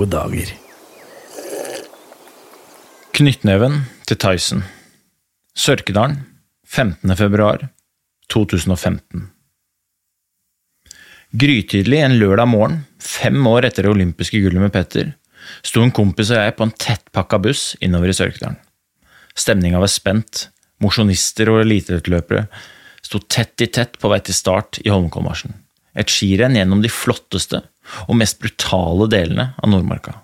Gode dager. Knyttneven til Tyson. Sørkedalen, 15. februar 2015. Grytidlig en lørdag morgen, fem år etter det olympiske gullet med Petter, sto en kompis og jeg på en tettpakka buss innover i Sørkedalen. Stemninga var spent, mosjonister og eliteutløpere sto tett i tett på vei til start i Holmenkollmarsjen. Et skirenn gjennom de flotteste og mest brutale delene av Nordmarka,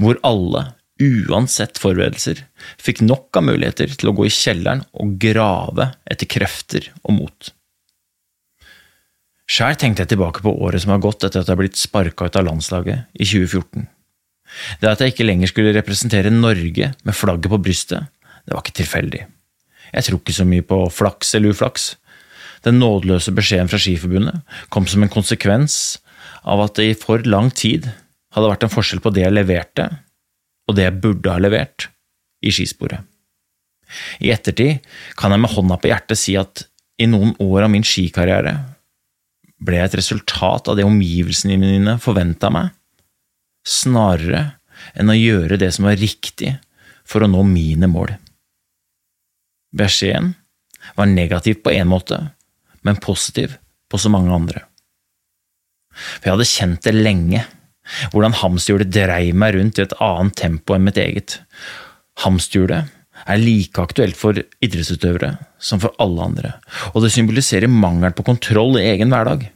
hvor alle, uansett forberedelser, fikk nok av muligheter til å gå i kjelleren og grave etter krefter og mot. Sjæl tenkte jeg tilbake på året som har gått etter at jeg har blitt sparka ut av landslaget i 2014. Det at jeg ikke lenger skulle representere Norge med flagget på brystet, det var ikke tilfeldig. Jeg tror ikke så mye på flaks eller uflaks. Den nådeløse beskjeden fra Skiforbundet kom som en konsekvens av at det i for lang tid hadde vært en forskjell på det jeg leverte, og det jeg burde ha levert, i skisporet. I ettertid kan jeg med hånda på hjertet si at i noen år av min skikarriere ble jeg et resultat av det omgivelsene mine forventa meg, snarere enn å gjøre det som var riktig for å nå mine mål. Beskjeden var negativ på én måte, men positiv på så mange andre. For jeg hadde kjent det lenge, hvordan hamsterhjulet dreiv meg rundt i et annet tempo enn mitt eget. Hamsterhjulet er like aktuelt for idrettsutøvere som for alle andre, og det symboliserer mangel på kontroll i egen hverdag.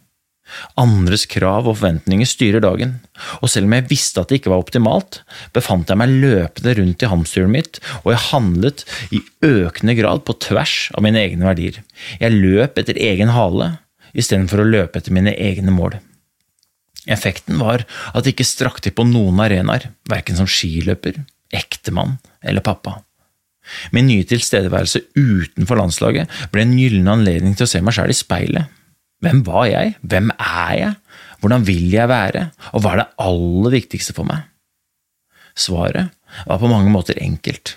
Andres krav og forventninger styrer dagen, og selv om jeg visste at det ikke var optimalt, befant jeg meg løpende rundt i hamsterhjulet mitt, og jeg handlet i økende grad på tvers av mine egne verdier. Jeg løp etter egen hale istedenfor å løpe etter mine egne mål. Effekten var at det ikke strakk til på noen arenaer, verken som skiløper, ektemann eller pappa. Min nye tilstedeværelse utenfor landslaget ble en gyllen anledning til å se meg sjæl i speilet. Hvem var jeg? Hvem er jeg? Hvordan vil jeg være? Og hva er det aller viktigste for meg? Svaret var på mange måter enkelt.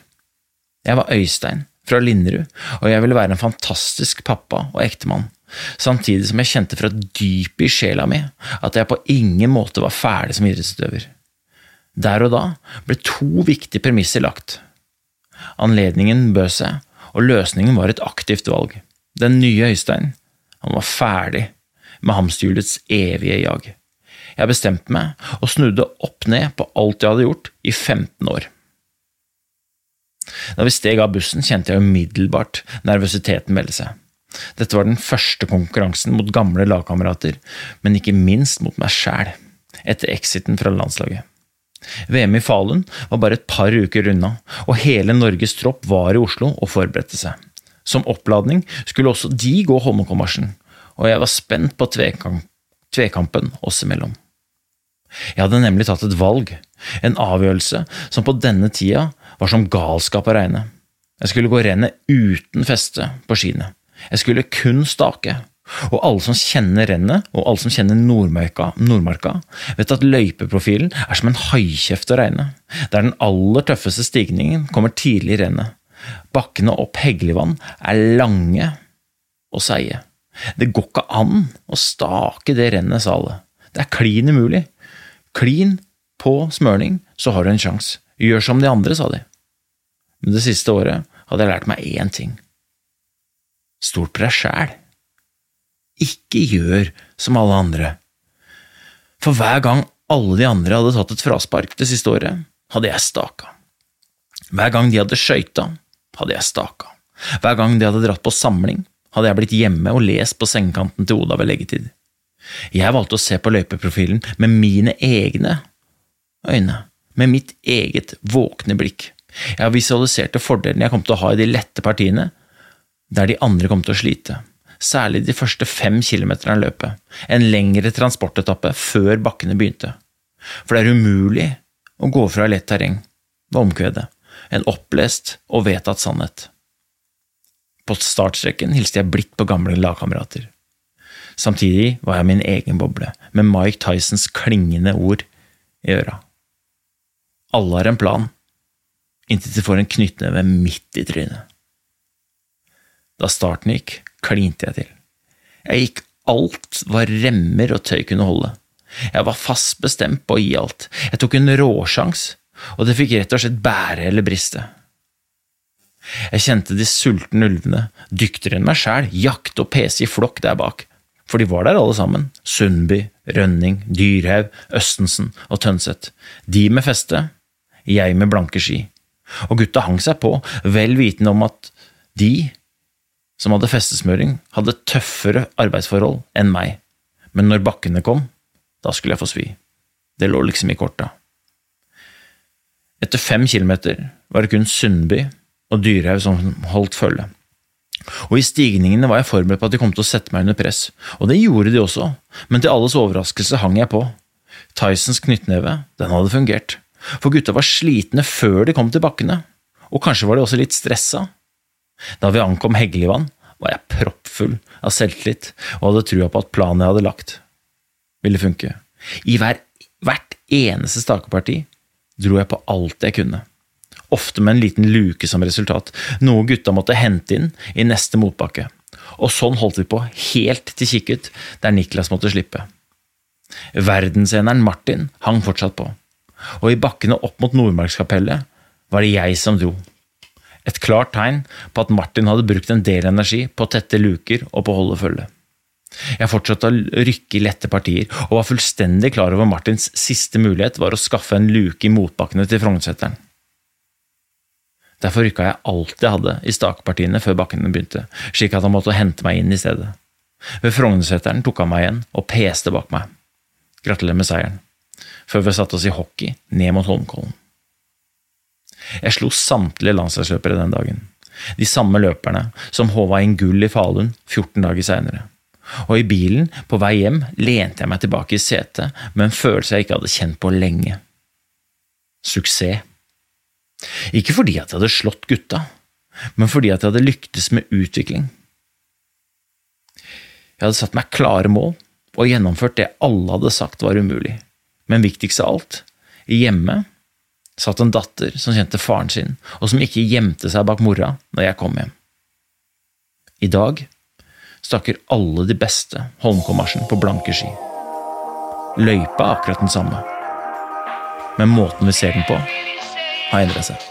Jeg var Øystein fra Linderud, og jeg ville være en fantastisk pappa og ektemann samtidig som jeg kjente fra dypet i sjela mi at jeg på ingen måte var ferdig som idrettsutøver. Der og da ble to viktige premisser lagt. Anledningen bød seg, og løsningen var et aktivt valg. Den nye Øystein, han var ferdig med hamsterhjulets evige jag. Jeg bestemte meg og snudde opp ned på alt jeg hadde gjort i 15 år. Da vi steg av bussen, kjente jeg umiddelbart nervøsiteten melde seg. Dette var den første konkurransen mot gamle lagkamerater, men ikke minst mot meg sjæl, etter exiten fra landslaget. VM i Falun var bare et par uker unna, og hele Norges tropp var i Oslo og forberedte seg. Som oppladning skulle også de gå Holmenkollmarsjen, og jeg var spent på tvekamp, tvekampen oss imellom. Jeg hadde nemlig tatt et valg, en avgjørelse som på denne tida var som galskap å regne. Jeg skulle gå rennet uten feste på skiene. Jeg skulle kun stake, Og alle som kjenner rennet, og alle som kjenner Nordmarka, Nordmarka, vet at løypeprofilen er som en haikjeft å regne, der den aller tøffeste stigningen kommer tidlig i rennet. Bakkene opp Heggelivann er lange og seige. Det går ikke an å stake det rennet, sa alle. Det er klin umulig. Klin på smørning, så har du en sjanse. Gjør som de andre, sa de. Men det siste året hadde jeg lært meg én ting. Stol på deg sjæl. Ikke gjør som alle andre. For hver gang alle de andre hadde tatt et fraspark det siste året, hadde jeg staka. Hver gang de hadde skøyta, hadde jeg staka. Hver gang de hadde dratt på samling, hadde jeg blitt hjemme og lest på sengekanten til Oda ved leggetid. Jeg valgte å se på løypeprofilen med mine egne øyne, med mitt eget våkne blikk. Jeg visualiserte fordelene jeg kom til å ha i de lette partiene, der de andre kom til å slite, særlig de første fem kilometerne av løpet, en lengre transportetappe før bakkene begynte. For det er umulig å gå fra lett terreng, var omkvedet, en opplest og vedtatt sannhet. På startstreken hilste jeg blidt på gamle lagkamerater. Samtidig var jeg min egen boble, med Mike Tysons klingende ord i øra. Alle har en plan, inntil de får en knyttneve midt i trynet. Da starten gikk, klinte jeg til. Jeg gikk alt hva remmer og tøy kunne holde. Jeg var fast bestemt på å gi alt. Jeg tok en råsjans, og det fikk rett og slett bære eller briste. Jeg kjente de sultne ulvene, dyktigere enn meg sjæl, jakte og pese i flokk der bak, for de var der alle sammen, Sundby, Rønning, Dyrhaug, Østensen og Tønseth, de med feste, jeg med blanke ski, og gutta hang seg på, vel vitende om at de som hadde festesmøring, hadde tøffere arbeidsforhold enn meg, men når bakkene kom, da skulle jeg få svi. Det lå liksom i korta. Etter fem kilometer var det kun Sundby og Dyrhaug som holdt følge. Og i stigningene var jeg forberedt på at de kom til å sette meg under press, og det gjorde de også, men til alles overraskelse hang jeg på. Tysons knyttneve, den hadde fungert, for gutta var slitne før de kom til bakkene, og kanskje var de også litt stressa. Da vi ankom Heggelivann, var jeg proppfull av selvtillit og hadde trua på at planen jeg hadde lagt, ville funke. I hver, hvert eneste stakeparti dro jeg på alt jeg kunne ofte med en liten luke som resultat, noe gutta måtte hente inn i neste motbakke. Og sånn holdt vi på helt til kikket, der Niklas måtte slippe. Verdenseneren Martin hang fortsatt på, og i bakkene opp mot Nordmarkskapellet var det jeg som dro. Et klart tegn på at Martin hadde brukt en del energi på å tette luker og på å holde følge. Jeg fortsatte å rykke i lette partier, og var fullstendig klar over Martins siste mulighet var å skaffe en luke i motbakkene til Frognerseteren. Derfor rykka jeg alt jeg hadde i stakpartiene før bakkene begynte, slik at han måtte hente meg inn i stedet. Ved Frognerseteren tok han meg igjen og peste bak meg. Gratulerer med seieren. Før vi satte oss i hockey ned mot Holmenkollen. Jeg slo samtlige landslagsløpere den dagen. De samme løperne som håva inn gull i Falun 14 dager seinere. Og i bilen, på vei hjem, lente jeg meg tilbake i setet med en følelse jeg ikke hadde kjent på lenge. Suksess. Ikke fordi at jeg hadde slått gutta, men fordi at jeg hadde lyktes med utvikling. Jeg hadde satt meg klare mål og gjennomført det alle hadde sagt var umulig. Men viktigst av alt, hjemme satt en datter som kjente faren sin, og som ikke gjemte seg bak mora når jeg kom hjem. I dag stakker alle de beste Holmenkollmarsjen på blanke ski. Løypa er akkurat den samme, men måten vi ser den på, har endret seg.